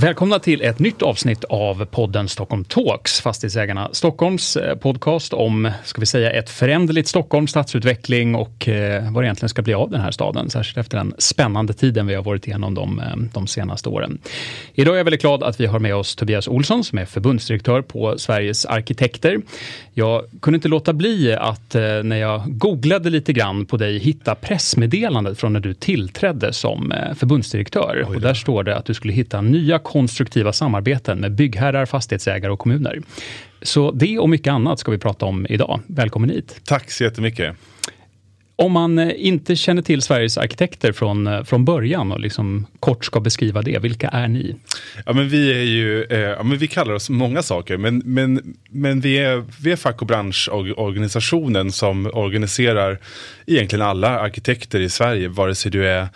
Välkomna till ett nytt avsnitt av podden Stockholm Talks, Fastighetsägarna Stockholms eh, podcast om, ska vi säga, ett föränderligt Stockholm, stadsutveckling och eh, vad det egentligen ska bli av den här staden, särskilt efter den spännande tiden vi har varit igenom de, eh, de senaste åren. Idag är jag väldigt glad att vi har med oss Tobias Olsson som är förbundsdirektör på Sveriges arkitekter. Jag kunde inte låta bli att när jag googlade lite grann på dig hitta pressmeddelandet från när du tillträdde som förbundsdirektör. Och där står det att du skulle hitta nya konstruktiva samarbeten med byggherrar, fastighetsägare och kommuner. Så det och mycket annat ska vi prata om idag. Välkommen hit. Tack så jättemycket. Om man eh, inte känner till Sveriges arkitekter från, eh, från början och liksom kort ska beskriva det, vilka är ni? Ja, men vi är ju, eh, ja, men vi kallar oss många saker, men, men, men vi, är, vi är fack och branschorganisationen som organiserar egentligen alla arkitekter i Sverige, vare sig du är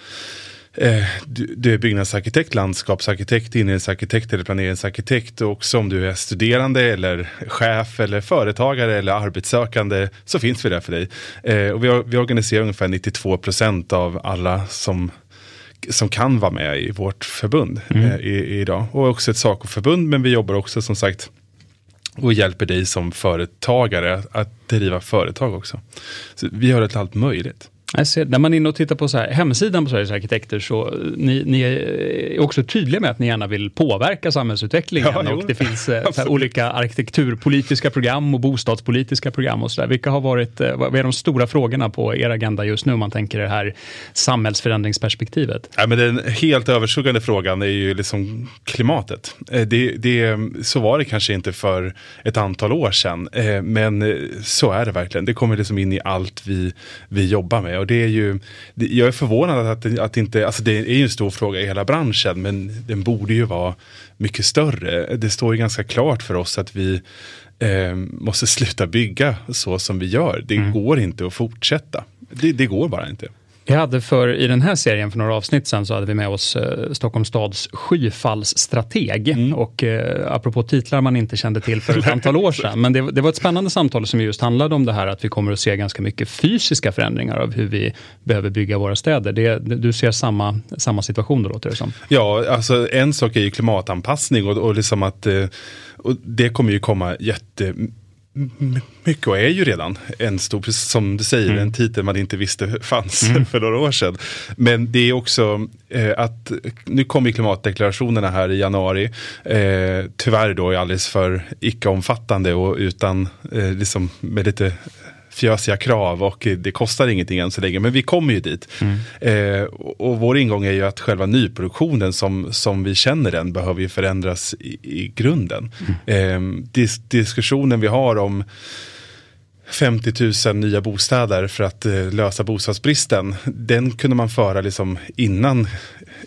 Eh, du, du, är byggnadsarkitekt, landskapsarkitekt, inredningsarkitekt eller planeringsarkitekt och om du är studerande eller chef eller företagare eller arbetssökande så finns vi där för dig. Eh, och vi, vi organiserar ungefär 92 procent av alla som som kan vara med i vårt förbund mm. eh, i, idag. Och också ett SACO-förbund, men vi jobbar också som sagt och hjälper dig som företagare att driva företag också. Så vi har ett allt möjligt. Ser, när man är inne och tittar på så här, hemsidan på Sveriges arkitekter så ni, ni är också tydliga med att ni gärna vill påverka samhällsutvecklingen. Ja, och det finns eh, här, olika arkitekturpolitiska program och bostadspolitiska program och så där. Vilka har varit, eh, vad är de stora frågorna på er agenda just nu om man tänker det här samhällsförändringsperspektivet? Ja, men den helt överskuggande frågan är ju liksom klimatet. Eh, det, det, så var det kanske inte för ett antal år sedan, men så är det verkligen. Det kommer liksom in i allt vi, vi jobbar med och det är ju, jag är förvånad att, att inte, alltså det är ju en stor fråga i hela branschen men den borde ju vara mycket större. Det står ju ganska klart för oss att vi eh, måste sluta bygga så som vi gör. Det mm. går inte att fortsätta. Det, det går bara inte. Jag hade för, I den här serien för några avsnitt sen så hade vi med oss eh, Stockholms stads skyfallsstrateg. Mm. Och eh, apropå titlar man inte kände till för ett antal år sedan. Men det, det, var ett spännande samtal som just handlade om det här att vi kommer att se ganska mycket fysiska förändringar av hur vi behöver bygga våra städer. Det, du ser samma, samma situation då låter det som. Ja, alltså en sak är ju klimatanpassning och, och liksom att eh, och det kommer ju komma jätte mycket och är ju redan en stor, precis som du säger, mm. en titel man inte visste fanns mm. för några år sedan. Men det är också eh, att nu kommer klimatdeklarationerna här i januari. Eh, tyvärr då är alldeles för icke-omfattande och utan eh, liksom med lite fjösiga krav och det kostar ingenting än så länge. Men vi kommer ju dit. Mm. Eh, och, vår ingång är ju att själva nyproduktionen som, som vi känner den behöver ju förändras i, i grunden. Mm. Eh, dis diskussionen vi har om 50 000 nya bostäder för att eh, lösa bostadsbristen. Den kunde man föra liksom innan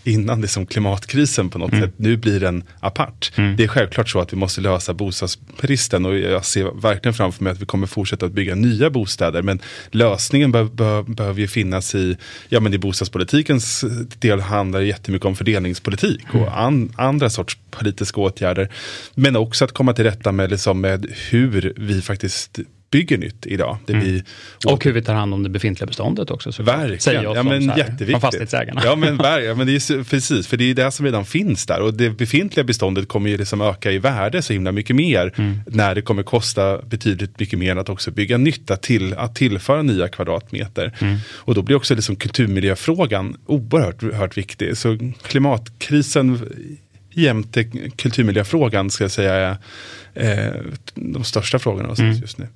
innan liksom klimatkrisen på något mm. sätt. Nu blir den apart. Mm. Det är självklart så att vi måste lösa bostadsbristen och jag ser verkligen framför mig att vi kommer fortsätta att bygga nya bostäder. Men lösningen behöver be behöver ju finnas i, ja men i bostadspolitikens del handlar det jättemycket om fördelningspolitik mm. och an, andra sorts politiska åtgärder. Men också att komma till rätta med, liksom, med hur vi faktiskt bygger nytt idag. Det mm. och hur vi tar hand om det befintliga beståndet också. Så Verkligen. Säger ja, men här, jätteviktigt. Från fastighetsägarna. Ja men, ja, men det är precis, för det är det som redan finns där. Och det befintliga beståndet kommer ju liksom öka i värde så himla mycket mer. Mm. När det kommer kosta betydligt mycket mer att också bygga nytt, att, till, att tillföra nya kvadratmeter. Mm. Och då blir också liksom kulturmiljöfrågan oerhört viktig. Så klimatkrisen jämte kulturmiljöfrågan ska jag säga är eh, de största frågorna mm. just nu.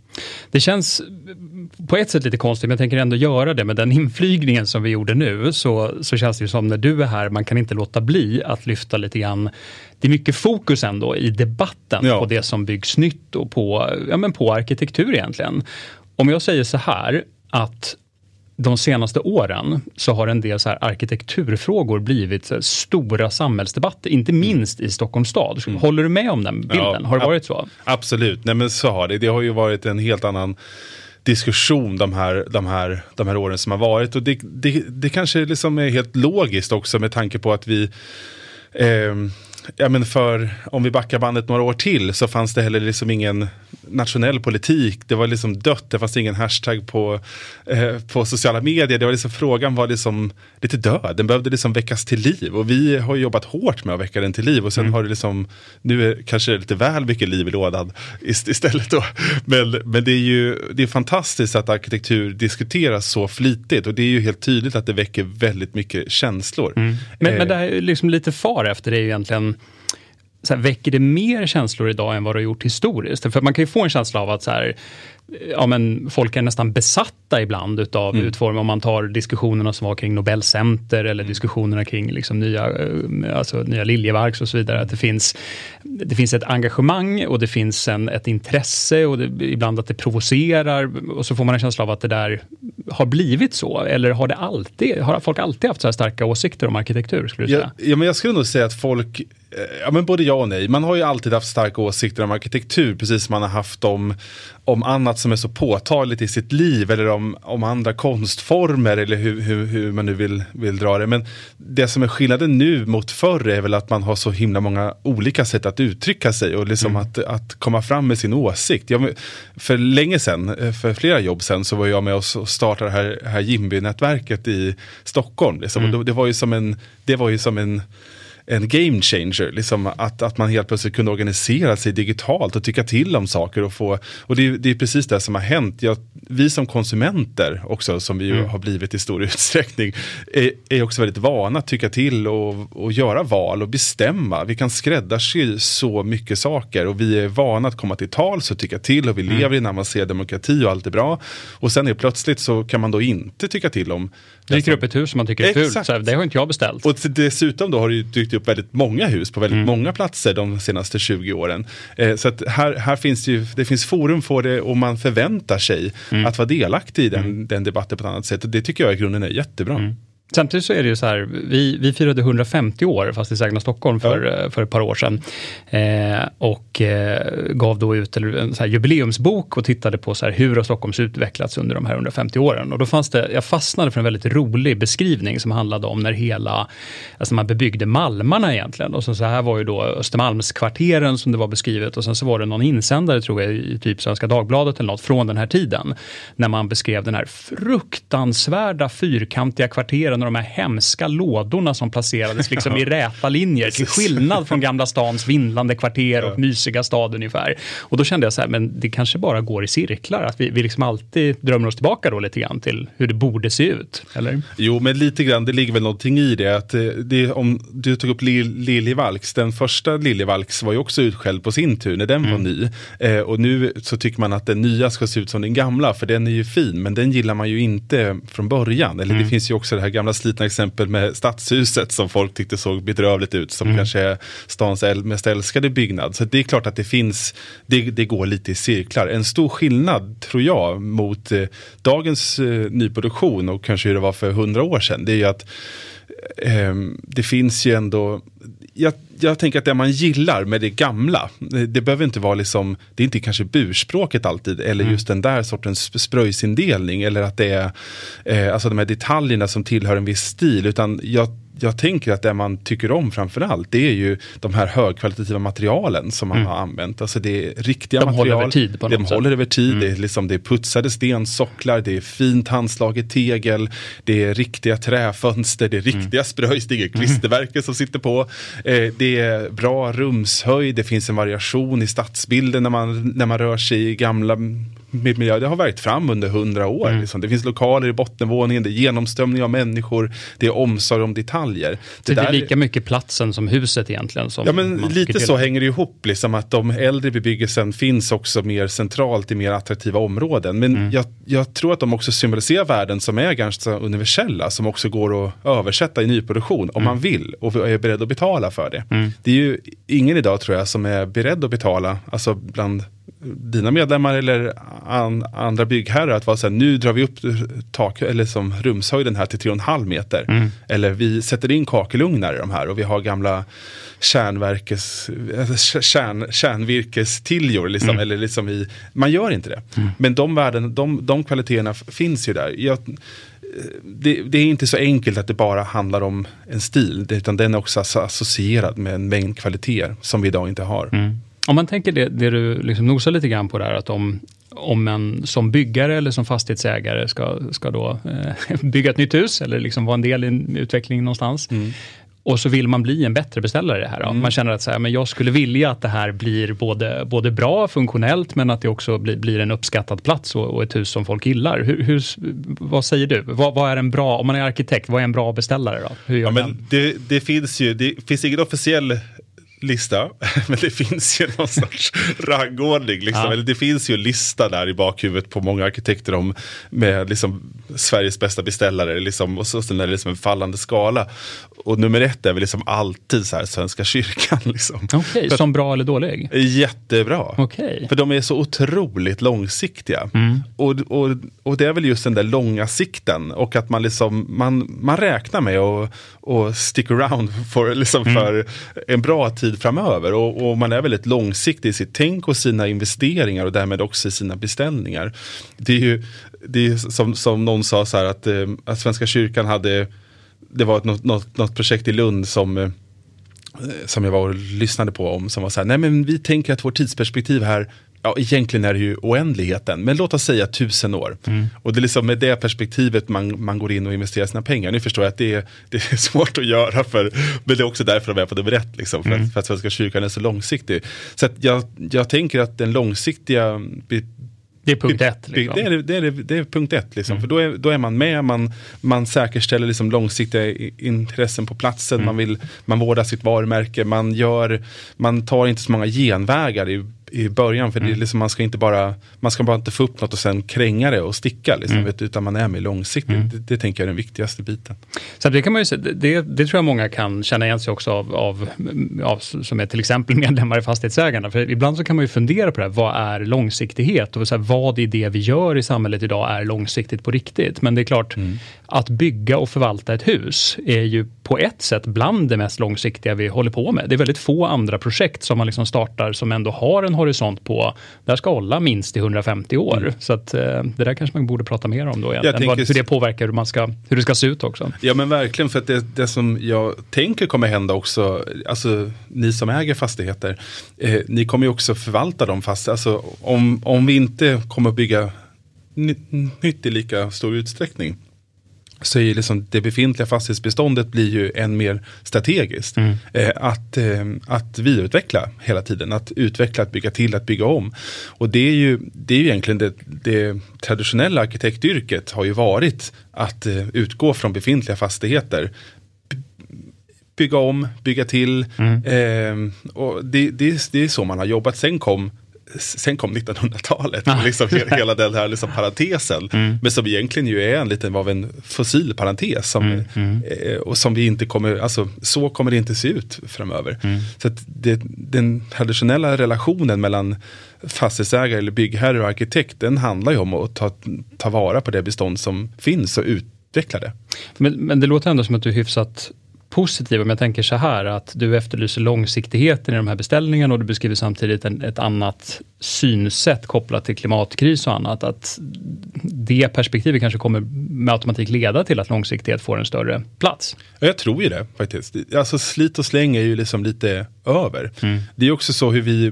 Det känns på ett sätt lite konstigt, men jag tänker ändå göra det med den inflygningen som vi gjorde nu, så, så känns det ju som när du är här, man kan inte låta bli att lyfta lite grann det är mycket fokus ändå i debatten ja. på det som byggs nytt och på, ja, men på arkitektur egentligen. Om jag säger så här, att de senaste åren så har en del så här arkitekturfrågor blivit så stora samhällsdebatter, inte minst i Stockholms stad. Mm. Håller du med om den bilden? Ja, har det varit så? Absolut, nej men så har det. Det har ju varit en helt annan diskussion de här, de här, de här åren som har varit. Och det, det, det kanske liksom är helt logiskt också med tanke på att vi eh, ja, men för, om vi backar bandet några år till så fanns det heller liksom ingen nationell politik. Det var liksom dött, det fanns ingen hashtag på, eh, på sociala medier. Det var liksom, frågan var liksom lite död, den behövde liksom väckas till liv. Och vi har jobbat hårt med att väcka den till liv. Och sen mm. har det liksom, nu är kanske lite väl mycket liv i lådan istället. Då. Men, men det är ju det är fantastiskt att arkitektur diskuteras så flitigt. Och det är ju helt tydligt att det väcker väldigt mycket känslor. Mm. Men, eh, men det här är liksom lite far efter det är ju egentligen så här, väcker det mer känslor idag än vad det har gjort historiskt? För man kan ju få en känsla av att så här, ja, men folk är nästan besatta ibland utav mm. utformning. Om man tar diskussionerna som var kring Nobelcenter eller mm. diskussionerna kring liksom nya, eh, alltså nya Liljevalchs och så vidare. Att det, finns, det finns ett engagemang och det finns en, ett intresse och det, ibland att det provocerar. Och så får man en känsla av att det där har blivit så. Eller har det alltid, har folk alltid haft så här starka åsikter om arkitektur? Skulle du säga? Ja, ja, men jag skulle nog säga att folk Ja men både ja och nej. Man har ju alltid haft starka åsikter om arkitektur precis som man har haft om, om annat som är så påtagligt i sitt liv eller om, om andra konstformer eller hur, hur, hur, man nu vill, vill dra det. Men det som är skillnaden nu mot förr är väl att man har så himla många olika sätt att uttrycka sig och liksom mm. att, att komma fram med sin åsikt. Jag, för länge sedan, eh, för flera jobb sedan, så var jag med och startade det här, här Jimby-nätverket i Stockholm. Liksom. Mm. Och det, det var ju som en, det var ju som en en game changer. Liksom att, att man helt plötsligt kunde organisera sig digitalt och tycka till om saker. Och, få, och det, det är precis det som har hänt. Jag, vi som konsumenter också, som vi mm. har blivit i stor utsträckning, är, är också väldigt vana att tycka till och, och göra val och bestämma. Vi kan skräddarsy så mycket saker och vi är vana att komma till tals och tycka till och vi mm. lever i en avancerad demokrati och allt är bra. Och sen är plötsligt så kan man då inte tycka till om det dyker upp ett hus som man tycker är fult, så det har inte jag beställt. Och dessutom då har det dykt upp väldigt många hus på väldigt mm. många platser de senaste 20 åren. Eh, så att här, här finns det ju, det finns forum för det och man förväntar sig mm. att vara delaktig i den, mm. den debatten på ett annat sätt. Och det tycker jag i grunden är jättebra. Samtidigt så är det ju så här, vi, vi firade 150 år Fastighetsägarna Stockholm för, ja. Eh, för ett par år sedan. Eh, och eh, gav då ut en så jubileumsbok och tittade på så här, hur har Stockholms utvecklats under de här 150 åren. Och då fanns det, jag fastnade för en väldigt rolig beskrivning som handlade om när hela, alltså man bebyggde Malmarna egentligen. Och så, så här var ju då Östermalmskvarteren som det var beskrivet och sen så var det någon insändare tror jag i typ Svenska Dagbladet eller något från den här tiden. När man beskrev den här fruktansvärda fyrkantiga kvarteren och de här hemska lådorna som placerades liksom i räta linjer till skillnad från Gamla stans vindlande kvarter och mysiga stad ungefär. Och då kände jag så här, men det kanske bara går i cirklar, att vi, vi liksom alltid drömmer oss tillbaka då lite grann till hur det borde se ut, eller? Jo, men lite grann, det ligger väl någonting i det. Att eh, det om du tog upp Liljevalchs, den första Liljevalchs var ju också utskälld på sin tur när den mm. var ny. Eh, och nu så tycker man att den nya ska se ut som den gamla, för den är ju fin, men den gillar man ju inte från början. Eller mm. det finns ju också det här gamla slitna exempel med Stadshuset som folk tyckte såg bedrövligt ut, som mm. kanske är stans mest älskade byggnad. Så det är klart att det finns, det, det går lite i cirklar. En stor skillnad tror jag mot eh, dagens eh, nyproduktion och kanske hur det var för hundra år sedan, det är ju att eh, det finns ju ändå jag, jag, tänker att det man gillar med det gamla, det, det behöver inte vara liksom, det är inte kanske burspråket alltid, eller mm. just den där sortens spröjsindelning, eller att det är eh, alltså de här detaljerna som tillhör en viss stil, utan jag jag tänker att det man tycker om framförallt det är ju de här högkvalitativa materialen som man mm. har använt. Alltså det är riktiga de material. Håller över tid på de håller över tid. Mm. Det, är liksom, det är putsade stensocklar, det är fint handslaget tegel, det är riktiga träfönster, det är riktiga mm. spröjs, det är mm. som sitter på. Eh, det är bra rumshöjd, det finns en variation i stadsbilden när man, när man rör sig i gamla miljö, det har verkat fram under hundra år. Mm. Liksom. Det finns lokaler i bottenvåningen, det är genomströmning av människor, det är omsorg om detaljer. Det, det är lika mycket platsen som huset egentligen? Som ja, men lite så hänger det ihop, liksom, att de äldre bebyggelsen finns också mer centralt i mer attraktiva områden. Men mm. jag, jag, tror att de också symboliserar värden som är ganska universella, som också går att översätta i nyproduktion om mm. man vill och är beredd att betala för det. Mm. Det är ju ingen idag tror jag som är beredd att betala, alltså bland dina medlemmar eller an, andra byggherrar att vara så här, nu drar vi upp tak, eller som rumshöjden här till 3,5 meter. Mm. Eller vi sätter in kakelugnar i de här och vi har gamla kärnverkes, kärn, kärnvirkestiljor. Liksom, mm. eller liksom i, man gör inte det. Mm. Men de värden, de, de kvaliteterna finns ju där. Jag, det, det, är inte så enkelt att det bara handlar om en stil, utan den är också associerad med en mängd kvaliteter som vi idag inte har. Mm. Om man tänker det, det du liksom nosar lite grann på där, att om, om en som byggare eller som fastighetsägare ska, ska då eh, bygga ett nytt hus eller liksom vara en del i en utveckling någonstans. Mm. Och så vill man bli en bättre beställare i det här. Mm. Man känner att så här, men jag skulle vilja att det här blir både, både bra, funktionellt, men att det också blir, blir en uppskattad plats och, och, ett hus som folk gillar. Hur, hur vad säger du? Vad, vad, är en bra, om man är arkitekt, vad är en bra beställare då? Ja, men det, det, finns ju, det finns ingen officiell lista, men det finns ju någon sorts rangordning. Liksom. Ja. Eller det finns ju en lista där i bakhuvudet på många arkitekter om med liksom Sveriges bästa beställare. Liksom, och så, är det liksom en fallande skala. Och nummer ett är väl liksom alltid så här Svenska kyrkan. Liksom. Okay, som bra eller dålig? Jättebra. Okay. För de är så otroligt långsiktiga. Mm. Och, och, och det är väl just den där långa sikten. Och att man, liksom, man, man räknar med att och stick around for, liksom mm. för en bra tid framöver. Och, och, man är väldigt långsiktig i sitt tänk och sina investeringar och därmed också i sina beställningar. Det är ju det är som, som någon sa så här att, eh, att Svenska kyrkan hade det var något, något, något projekt i Lund som eh, som jag var och lyssnade på om som var så här, nej men vi tänker att vårt tidsperspektiv här Ja, egentligen är det ju oändligheten, men låt oss säga tusen år. Mm. Och det är liksom med det perspektivet man, man går in och investerar sina pengar. Nu förstår jag att det är, det är svårt att göra, för, men det är också därför de är på nummer ett, liksom, för, mm. att, för att Svenska kyrkan är så långsiktig. Så jag, jag tänker att den långsiktiga det är punkt ett. Liksom. Det, är, det, är, det är punkt ett, liksom. Mm. för då är, då är man med, man, man säkerställer liksom långsiktiga intressen på platsen, mm. man, vill, man vårdar sitt varumärke, man, gör, man tar inte så många genvägar i i början. För mm. det är mm. liksom, man ska inte bara, man ska bara inte få upp något och sen kränga det och sticka. Liksom, mm. vet, utan man är med långsiktigt. Mm. Det, det, tänker jag är den viktigaste biten. Så det kan man ju det, det tror jag många kan känna igen sig också av, av, av, som är till exempel medlemmar i Fastighetsägarna. För ibland så kan man ju fundera på det här, vad är långsiktighet? Och så här, vad i det vi gör i samhället idag är långsiktigt på riktigt? Men det är klart, mm. att bygga och förvalta ett hus är ju på ett sätt bland det mest långsiktiga vi håller på med. Det är väldigt få andra projekt som man liksom startar som ändå har en horisont på, där ska hålla minst i 150 år. Mm. Så att, eh, det där kanske man borde prata mer om då, egentligen. Vad, hur det påverkar hur, man ska, hur det ska se ut också. Ja men verkligen, för att det, det som jag tänker kommer hända också, alltså ni som äger fastigheter, eh, ni kommer ju också förvalta de fastigheterna. Alltså, om, om vi inte kommer bygga nytt i lika stor utsträckning så är liksom det befintliga fastighetsbeståndet blir ju än mer strategiskt. Mm. Eh, att, eh, att vidareutveckla hela tiden, att utveckla, att bygga till, att bygga om. Och det är ju, det är ju egentligen det, det traditionella arkitektyrket har ju varit att eh, utgå från befintliga fastigheter bygga om, bygga till. Mm. Eh, och det, det, det, är så man har jobbat. Sen kom sen kom 1900-talet, ah. liksom hela den här liksom parentesen. Mm. Men som egentligen ju är en liten av en fossil parentes. Som, mm. Mm. Eh, och som vi inte kommer, alltså så kommer det inte se ut framöver. Mm. Så det, den traditionella relationen mellan fastighetsägare eller byggherre och arkitekt, den handlar ju om att ta, ta vara på det bestånd som finns och utveckla det. Men, men det låter ändå som att du är hyfsat positiv om jag tänker så här att du efterlyser långsiktigheten i de här beställningarna och du beskriver samtidigt en, ett annat synsätt kopplat till klimatkris och annat. Att det perspektivet kanske kommer med automatik leda till att långsiktighet får en större plats. Jag tror ju det faktiskt. Alltså slit och släng är ju liksom lite över. Mm. Det är också så hur vi,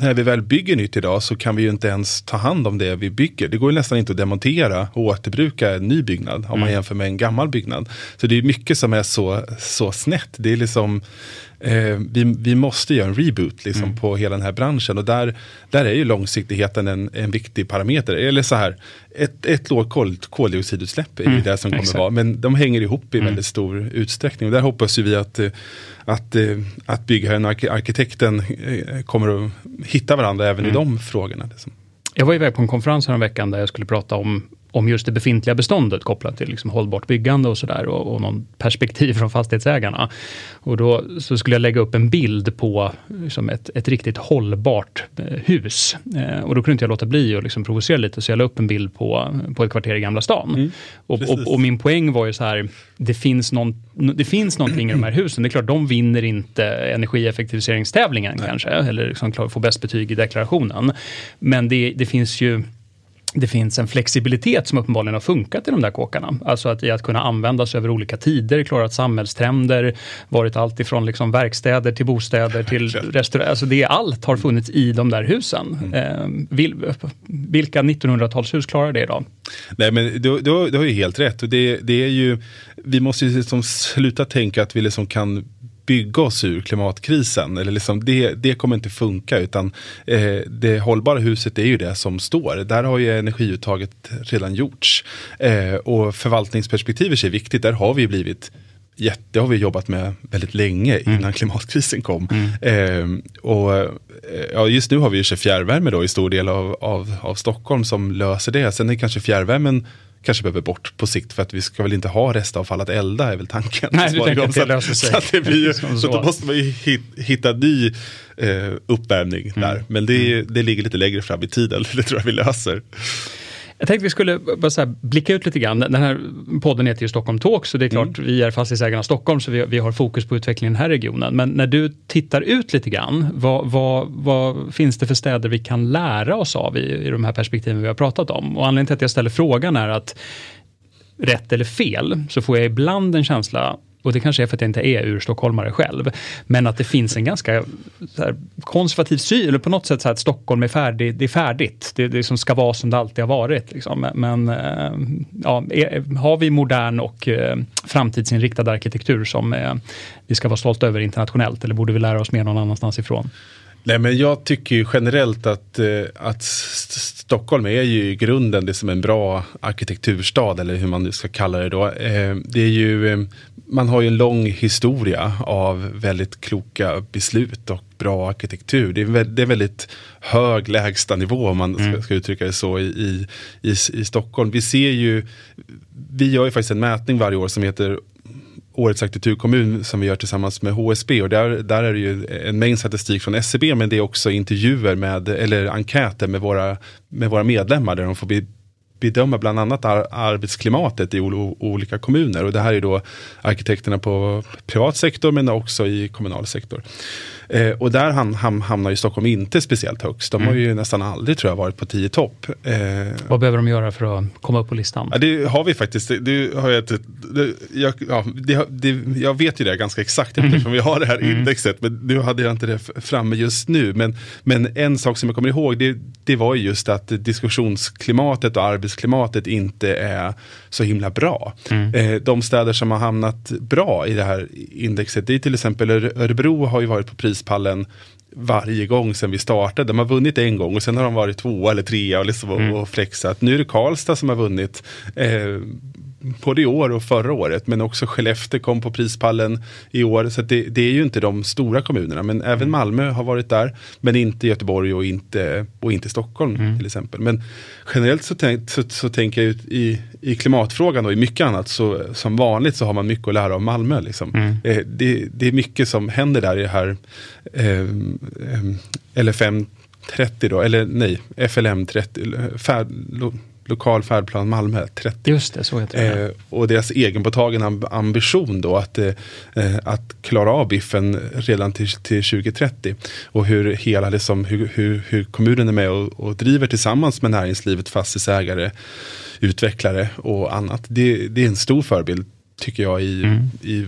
när vi väl bygger nytt idag så kan vi ju inte ens ta hand om det vi bygger. Det går ju nästan inte att demontera och återbruka en ny byggnad om mm. man jämför med en gammal byggnad. Så det är mycket som är så, så snett. Det är liksom eh, vi, vi måste göra en reboot liksom, mm. på hela den här branschen. Och där, där är ju långsiktigheten en, en viktig parameter. Eller så här, ett, ett lågt kol, koldioxidutsläpp är mm. det som kommer Exakt. vara. Men de hänger ihop i mm. väldigt stor utsträckning. Och där hoppas vi att, att, att byggherren och arkitekten eh, kommer att hitta varandra även i mm. de frågorna. Liksom. Jag var iväg på en konferens veckan där jag skulle prata om om just det befintliga beståndet kopplat till liksom hållbart byggande och sådär och, och någon perspektiv från fastighetsägarna. Och då så skulle jag lägga upp en bild på liksom ett, ett riktigt hållbart eh, hus. Eh, och då kunde inte jag låta bli att liksom provocera lite så jag la upp en bild på, på ett kvarter i Gamla stan. Mm, och, och, och, min poäng var ju så här, det finns, någon, det finns någonting i de här husen. Det är klart, de vinner inte energieffektiviseringstävlingen Nej. kanske, eller liksom får bäst betyg i deklarationen. Men det, det finns ju det finns en flexibilitet som uppenbarligen har funkat i de där kåkarna. Alltså att, i att kunna användas över olika tider, klarat samhällstrender, varit allt ifrån liksom verkstäder till bostäder till restauranger. Alltså det allt har funnits i de där husen. Mm. Eh, vil, vilka 1900-talshus klarar det idag? Nej men du, du, du har ju helt rätt. Och det, det är ju, vi måste ju liksom sluta tänka att vi liksom kan bygga oss ur klimatkrisen. Eller liksom det, det kommer inte funka utan eh, det hållbara huset är ju det som står. Där har ju energiuttaget redan gjorts. Eh, och förvaltningsperspektivet är viktigt. Där har vi blivit jätte har vi jobbat med väldigt länge mm. innan mm. klimatkrisen kom. Mm. Eh, och eh, ja, just nu har vi ju fjärrvärme då i stor del av, av, av Stockholm som löser det. Sen är kanske fjärrvärmen kanske behöver bort på sikt för att vi ska väl inte ha restavfall att elda är väl tanken. Nej, du tänker att det löser sig. Så, att det blir, så. så då måste man ju hitta ny eh, uppvärmning mm. där. Men det, mm. det ligger lite längre fram i tiden, det tror jag vi löser. Jag tänkte vi skulle bara så blicka ut lite grann. Den här podden heter ju Stockholm Talk, så det är klart, mm. vi är fastighetsägarna Stockholm, så vi, vi, har fokus på utvecklingen i den här regionen. Men när du tittar ut lite grann, vad, vad, vad finns det för städer vi kan lära oss av i, i de här perspektiven vi har pratat om? Och anledningen till att jag ställer frågan är att rätt eller fel, så får jag ibland en känsla och det kanske är för att jag inte är urstockholmare själv. Men att det finns en ganska här, konservativ syn, eller på något sätt så att Stockholm är, färdig, det är färdigt. Det, det som ska vara som det alltid har varit. Liksom. Men eh, ja, är, har vi modern och eh, framtidsinriktad arkitektur som eh, vi ska vara stolta över internationellt, eller borde vi lära oss mer någon annanstans ifrån? Nej men jag tycker ju generellt att, att Stockholm är ju i grunden det som en bra arkitekturstad eller hur man nu ska kalla det då. Det är ju man har ju en lång historia av väldigt kloka beslut och bra arkitektur. Det är, det är väldigt hög lägstanivå om man ska, mm. ska uttrycka det så i, i, i, i Stockholm. Vi ser ju, vi gör ju faktiskt en mätning varje år som heter Årets arkitekturkommun som vi gör tillsammans med HSB och där, där är det ju en mängd statistik från SCB men det är också intervjuer med, eller enkäter med våra, med våra medlemmar där de får bedöma bland annat ar arbetsklimatet i olika kommuner. Och det här är då arkitekterna på privat sektor men också i kommunal sektor. Eh, och där ham ham hamnar ju Stockholm inte speciellt högst. De mm. har ju nästan aldrig tror jag varit på 10 topp. Eh, Vad behöver de göra för att komma upp på listan? Ja, det har vi faktiskt. Det har jag, det, jag, ja, det, det, jag vet ju det ganska exakt mm. eftersom vi har det här mm. indexet. Men nu hade jag inte det framme just nu. Men, men en sak som jag kommer ihåg det, det var just att diskussionsklimatet och arbetsklimatet inte är så himla bra. Mm. Eh, de städer som har hamnat bra i det här indexet, det är till exempel Örebro har ju varit på prispallen varje gång sedan vi startade. De har vunnit en gång och sen har de varit två eller trea och, liksom mm. och flexat. Nu är det Karlstad som har vunnit. Eh, både i år och förra året. Men också Skellefteå kom på prispallen i år. Så det, det, är ju inte de stora kommunerna. Men även mm. Malmö har varit där. Men inte Göteborg och inte, och inte Stockholm mm. till exempel. Men generellt så, tänk, så, så tänker jag i, i klimatfrågan och i mycket annat. Så, som vanligt så har man mycket att lära av Malmö. Liksom. Mm. Eh, det, det, är mycket som händer där i det här eh, eh, LFM 30 då, eller nej, FLM 30, färd, lokal färdplan Malmö 30. Just det, så heter det. Eh, och deras egenpåtagen ambition då att, eh, att klara av biffen redan till, till 2030. Och hur hela liksom, hur, hur, hur kommunen är med och, och driver tillsammans med näringslivet, fastighetsägare, utvecklare och annat. Det, det är en stor förebild tycker jag i, mm. i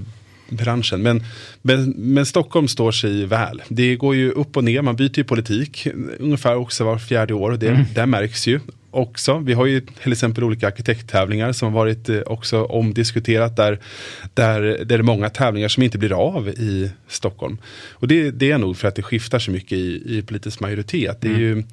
branschen. Men, men, men, Stockholm står sig väl. Det går ju upp och ner, man byter ju politik ungefär också var fjärde år. Det, mm. det märks ju också. Vi har ju till exempel olika arkitekttävlingar som har varit eh, också omdiskuterat där, där, där det är många tävlingar som inte blir av i Stockholm. Och det, det är nog för att det skiftar så mycket i, i politisk majoritet. Mm. ju,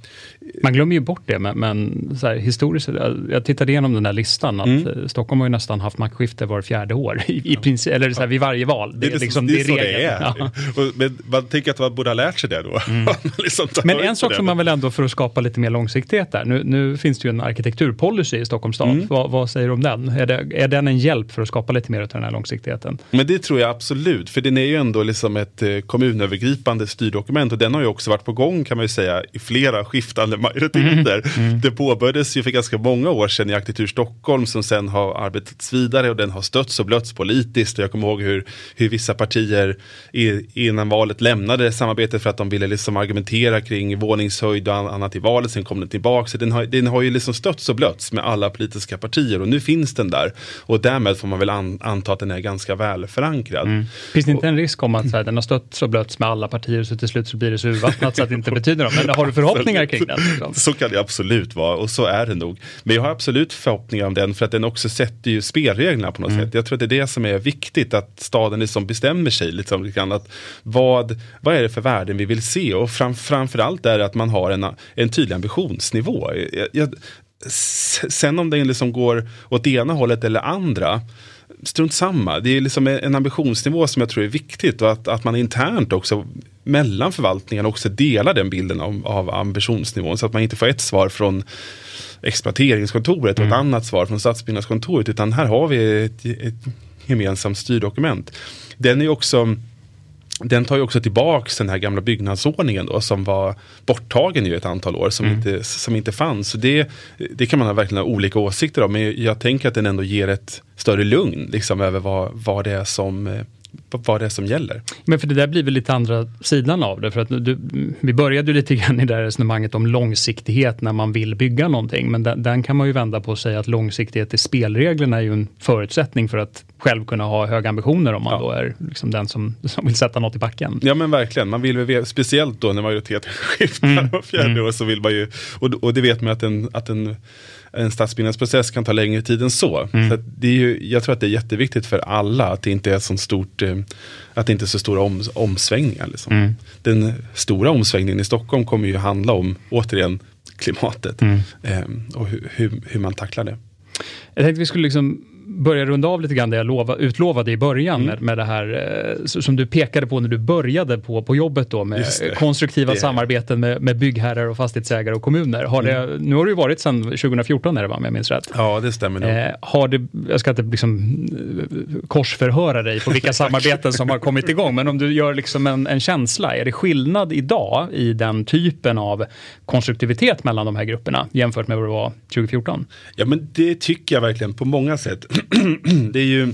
Man glömmer ju bort det, men, men här, historiskt, jag tittade igenom den där listan, att mm. Eh, Stockholm har ju nästan haft maktskifte var fjärde år, i, i princip, eller så här, vid varje val. Det, det, är, liksom, det, är så det är. Ja. Men man tänker att man borde ha lärt sig det då. Mm. liksom men en sak som man väl ändå, för att skapa lite mer långsiktighet där, nu, nu finns finns det ju en arkitekturpolicy i Stockholms stad. Mm. Vad, vad, säger du om den? Är, det, är den en hjälp för att skapa lite mer av den här långsiktigheten? Men det tror jag absolut, för den är ju ändå liksom ett eh, kommunövergripande styrdokument och den har ju också varit på gång kan man ju säga i flera skiftande majoriteter. Mm. Mm. Det påbörjades ju för ganska många år sedan i Arkitektur Stockholm som sen har arbetats vidare och den har stötts och blötts politiskt. Och jag kommer ihåg hur, hur vissa partier i, innan valet lämnade samarbetet för att de ville liksom argumentera kring våningshöjd och annat i valet. Sen kom den tillbaka. Så den har, den har ju liksom stötts och blötts med alla politiska partier och nu finns den där. Och därmed får man väl an, anta att den är ganska väl förankrad. Mm. Finns det inte en risk om att här, den har stötts och blötts med alla partier så till slut så blir det så urvattnat så att det inte betyder något? Men har du förhoppningar kring den? Liksom? Så kan det absolut vara och så är det nog. Men jag har absolut förhoppningar om den för att den också sätter ju spelreglerna på något mm. sätt. Jag tror att det är det som är viktigt att staden liksom bestämmer sig liksom, att vad, vad är det för värden vi vill se och fram, framförallt är det att man har en, en tydlig ambitionsnivå. Jag, jag, sen om den liksom går åt ena hållet eller andra strunt samma. Det är liksom en ambitionsnivå som jag tror är viktigt och att, att man internt också mellan förvaltningarna också delar den bilden av, av ambitionsnivån så att man inte får ett svar från exploateringskontoret och ett mm. annat svar från stadsbyggnadskontoret utan här har vi ett, ett gemensamt styrdokument. Den är också den tar ju också tillbaks den här gamla byggnadsordningen då, som var borttagen i ett antal år som, mm. inte, som inte fanns. Så det, det kan man ha verkligen ha olika åsikter om men jag tänker att den ändå ger ett större lugn liksom, över vad, vad det är som eh, vad det är som gäller. Men för det där blir väl lite andra sidan av det. För att du, vi började lite grann i det här resonemanget om långsiktighet när man vill bygga någonting. Men den, den, kan man ju vända på och säga att långsiktighet i spelreglerna är ju en förutsättning för att själv kunna ha höga ambitioner om man ja. då är liksom den som, som vill sätta något i backen. Ja men verkligen, man vill speciellt då när majoriteten skiftar mm. var fjärde mm. år så vill man ju, och, och det vet man att en, att en en stadsbyggnadsprocess kan ta längre tid än så. Mm. så det är ju, jag tror att det är jätteviktigt för alla att det inte är så stort, eh, att det inte är så stora om, omsvängningar. Liksom. Mm. Den stora omsvängningen i Stockholm kommer ju handla om, återigen, klimatet mm. eh, och hur, hur, hur man tacklar det. Jag tänkte vi skulle liksom börja runda av lite grann det jag lova, utlovade i början mm. med, med det här eh, som du pekade på när du började på, på jobbet då med konstruktiva det. samarbeten med, med byggherrar och fastighetsägare och kommuner. Har mm. det, nu har det ju varit sedan 2014 är det va, om jag minns rätt? Ja, det stämmer nog. Eh, har det, jag ska inte liksom eh, korsförhöra dig på vilka samarbeten som har kommit igång, men om du gör liksom en, en känsla, är det skillnad idag i den typen av konstruktivitet mellan de här grupperna jämfört med vad det var 2014? Ja, men det tycker jag verkligen på många sätt. det är ju,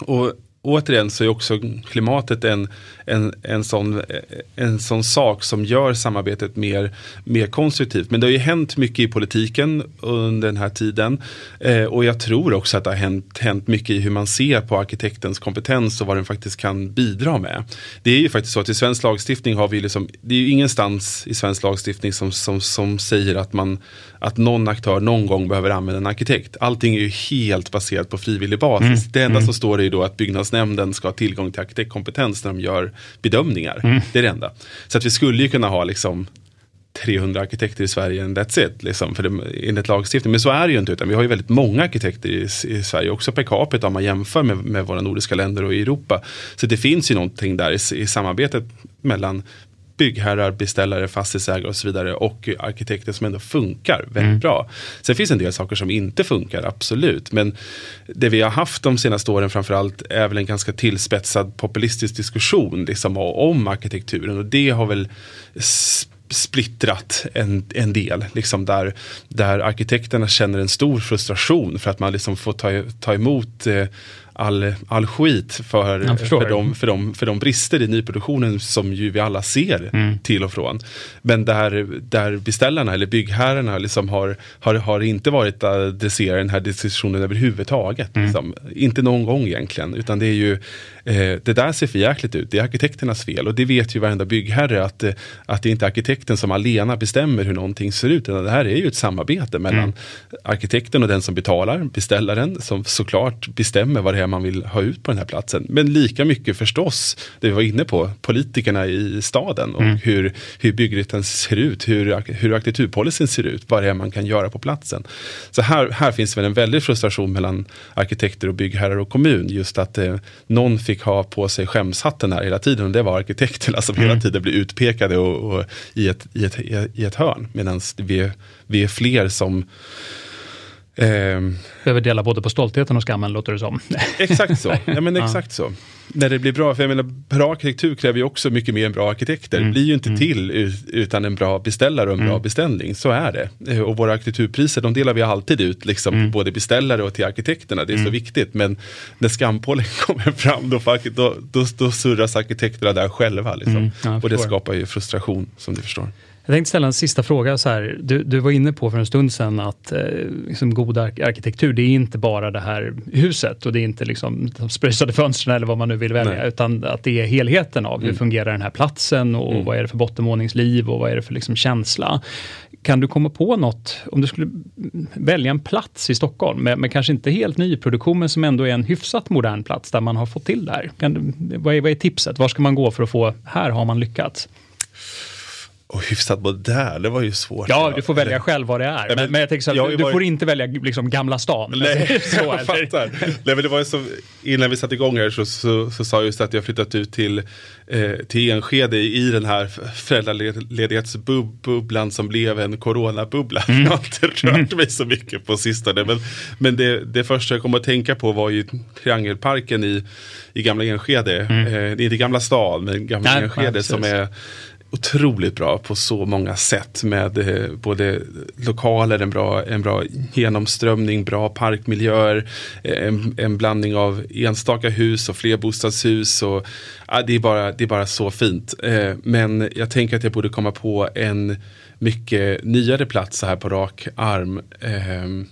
och återigen så är också klimatet en, en, en, sån, en sån sak som gör samarbetet mer, mer konstruktivt. Men det har ju hänt mycket i politiken under den här tiden. Eh, och jag tror också att det har hänt, hänt mycket i hur man ser på arkitektens kompetens och vad den faktiskt kan bidra med. Det är ju faktiskt så att i svensk lagstiftning har vi liksom, det är ju ingenstans i svensk lagstiftning som, som, som säger att, man, att någon aktör någon gång behöver använda en arkitekt. Allting är ju helt baserat på frivillig basis. Mm. Det enda mm. som står är ju då att byggnadsnämnden ska ha tillgång till arkitektkompetens när de gör bedömningar. Mm. Det är det enda. Så att vi skulle ju kunna ha liksom 300 arkitekter i Sverige and that's it, liksom, för det, enligt lagstiftning. Men så är det ju inte, utan vi har ju väldigt många arkitekter i, i Sverige, också per capita om man jämför med, med våra nordiska länder och i Europa. Så det finns ju någonting där i, i samarbetet mellan byggherrar, beställare, fastighetsägare och så vidare och arkitekter som ändå funkar väldigt mm. bra. Sen finns en del saker som inte funkar, absolut. Men det vi har haft de senaste åren framförallt är väl en ganska tillspetsad populistisk diskussion liksom, om arkitekturen och det har väl splittrat en, en del. Liksom där, där arkitekterna känner en stor frustration för att man liksom får ta, ta emot eh, all, all skit för, för, de, för, de, för de brister i nyproduktionen som ju vi alla ser mm. till och från. Men där, där beställarna eller byggherrarna liksom har, har, har inte varit adresserade den här diskussionen överhuvudtaget. Mm. Liksom. Inte någon gång egentligen, utan det är ju eh, det där ser för jäkligt ut, det är arkitekternas fel och det vet ju varenda byggherre att, eh, att det inte är arkitekten som alena bestämmer hur någonting ser ut, utan det här är ju ett samarbete mellan mm. arkitekten och den som betalar, beställaren, som såklart bestämmer vad det är man vill ha ut på den här platsen. Men lika mycket förstås, det vi var inne på, politikerna i staden och mm. hur, hur byggrätten ser ut, hur, hur arkitekturpolicyn ser ut, vad det är man kan göra på platsen. Så här, här finns väl en väldig frustration mellan arkitekter och byggherrar och kommun. Just att eh, någon fick ha på sig skämshatten här hela tiden och det var arkitekterna som mm. hela tiden blev utpekade och, och i, ett, i, ett, i ett hörn. Medan vi, vi är fler som Eh, Behöver dela både på stoltheten och skammen låter det som. Exakt så. Ja, men exakt så. När det blir bra, för jag menar, bra arkitektur kräver ju också mycket mer än bra arkitekter. Mm. Det blir ju inte mm. till utan en bra beställare och en mm. bra beställning. Så är det. Eh, och våra arkitekturpriser, de delar vi alltid ut, liksom, mm. både beställare och till arkitekterna. Det är så mm. viktigt. Men när skampålen kommer fram, då, då, då, då surras arkitekterna där själva. Liksom. Mm. och det skapar ju frustration, som du förstår. Jag tänkte ställa en sista fråga. Så här. Du, du var inne på för en stund sedan att eh, liksom god arkitektur, det är inte bara det här huset och det är inte liksom de spröjsade fönstren eller vad man nu vill välja, Nej. utan att det är helheten av hur mm. fungerar den här platsen och mm. vad är det för bottenvåningsliv och vad är det för liksom känsla. Kan du komma på något, om du skulle välja en plats i Stockholm med, med kanske inte helt nyproduktion men som ändå är en hyfsat modern plats där man har fått till det här. Kan vad, är, vad är tipset? Var ska man gå för att få, här har man lyckats? Och hyfsat modern, det var ju svårt. Ja, du får välja själv vad det är. men, men, jag tänker så att du, du får inte välja liksom Gamla stan. Nej, så, jag fattar. Nej, men det var så, innan vi satte igång här så, så, så sa jag just att jag flyttat ut till, eh, till Enskede i den här föräldraledighetsbubblan som blev en coronabubbla. Mm. Jag har inte rört mig så mycket på sistone. Men, men det, det första jag kom att tänka på var ju Triangelparken i, i Gamla Enskede. Mm. Eh, det är inte Gamla stan, men Gamla Nej, Enskede som är otroligt bra på så många sätt med eh, både lokaler, en bra, en bra genomströmning, bra parkmiljöer, eh, en, en blandning av enstaka hus och flerbostadshus. Och, ja, det, är bara, det är bara så fint. Eh, men jag tänker att jag borde komma på en mycket nyare plats så här på rak arm. Ehm,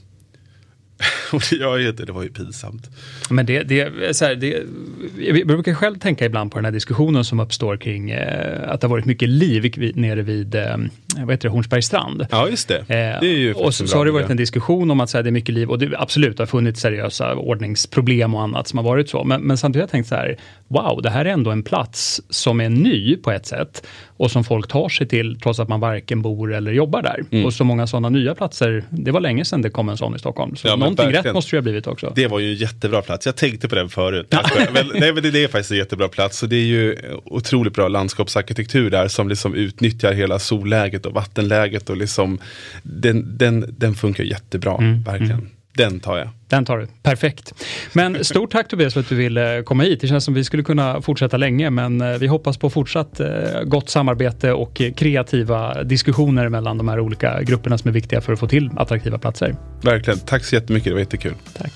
Och det gör jag inte, det var ju pinsamt. Men det, det, så här, det, jag brukar själv tänka ibland på den här diskussionen som uppstår kring eh, att det har varit mycket liv nere vid eh, vad heter det, Hornsbergs strand. Ja, just det. Eh, det ju och så, så har det varit en diskussion om att så här, det är mycket liv och det absolut har funnits seriösa ordningsproblem och annat som har varit så. Men, men samtidigt har jag tänkt så här, wow, det här är ändå en plats som är ny på ett sätt och som folk tar sig till trots att man varken bor eller jobbar där. Mm. Och så många sådana nya platser, det var länge sedan det kom en sån i Stockholm. Så ja, någonting rätt måste det ha blivit också. Det var ju en jättebra plats, jag tänkte på den förut. men, nej, men det är faktiskt en jättebra plats och det är ju otroligt bra landskapsarkitektur där som liksom utnyttjar hela solläget och vattenläget och liksom den, den, den funkar jättebra, mm. verkligen. Mm. Den tar jag. Den tar du. Perfekt. Men stort tack Tobias för att du ville komma hit. Det känns som vi skulle kunna fortsätta länge, men eh, vi hoppas på fortsatt eh, gott samarbete och kreativa diskussioner mellan de här olika grupperna som är viktiga för att få till attraktiva platser. Verkligen. Tack så jättemycket. Det var jättekul. Tack.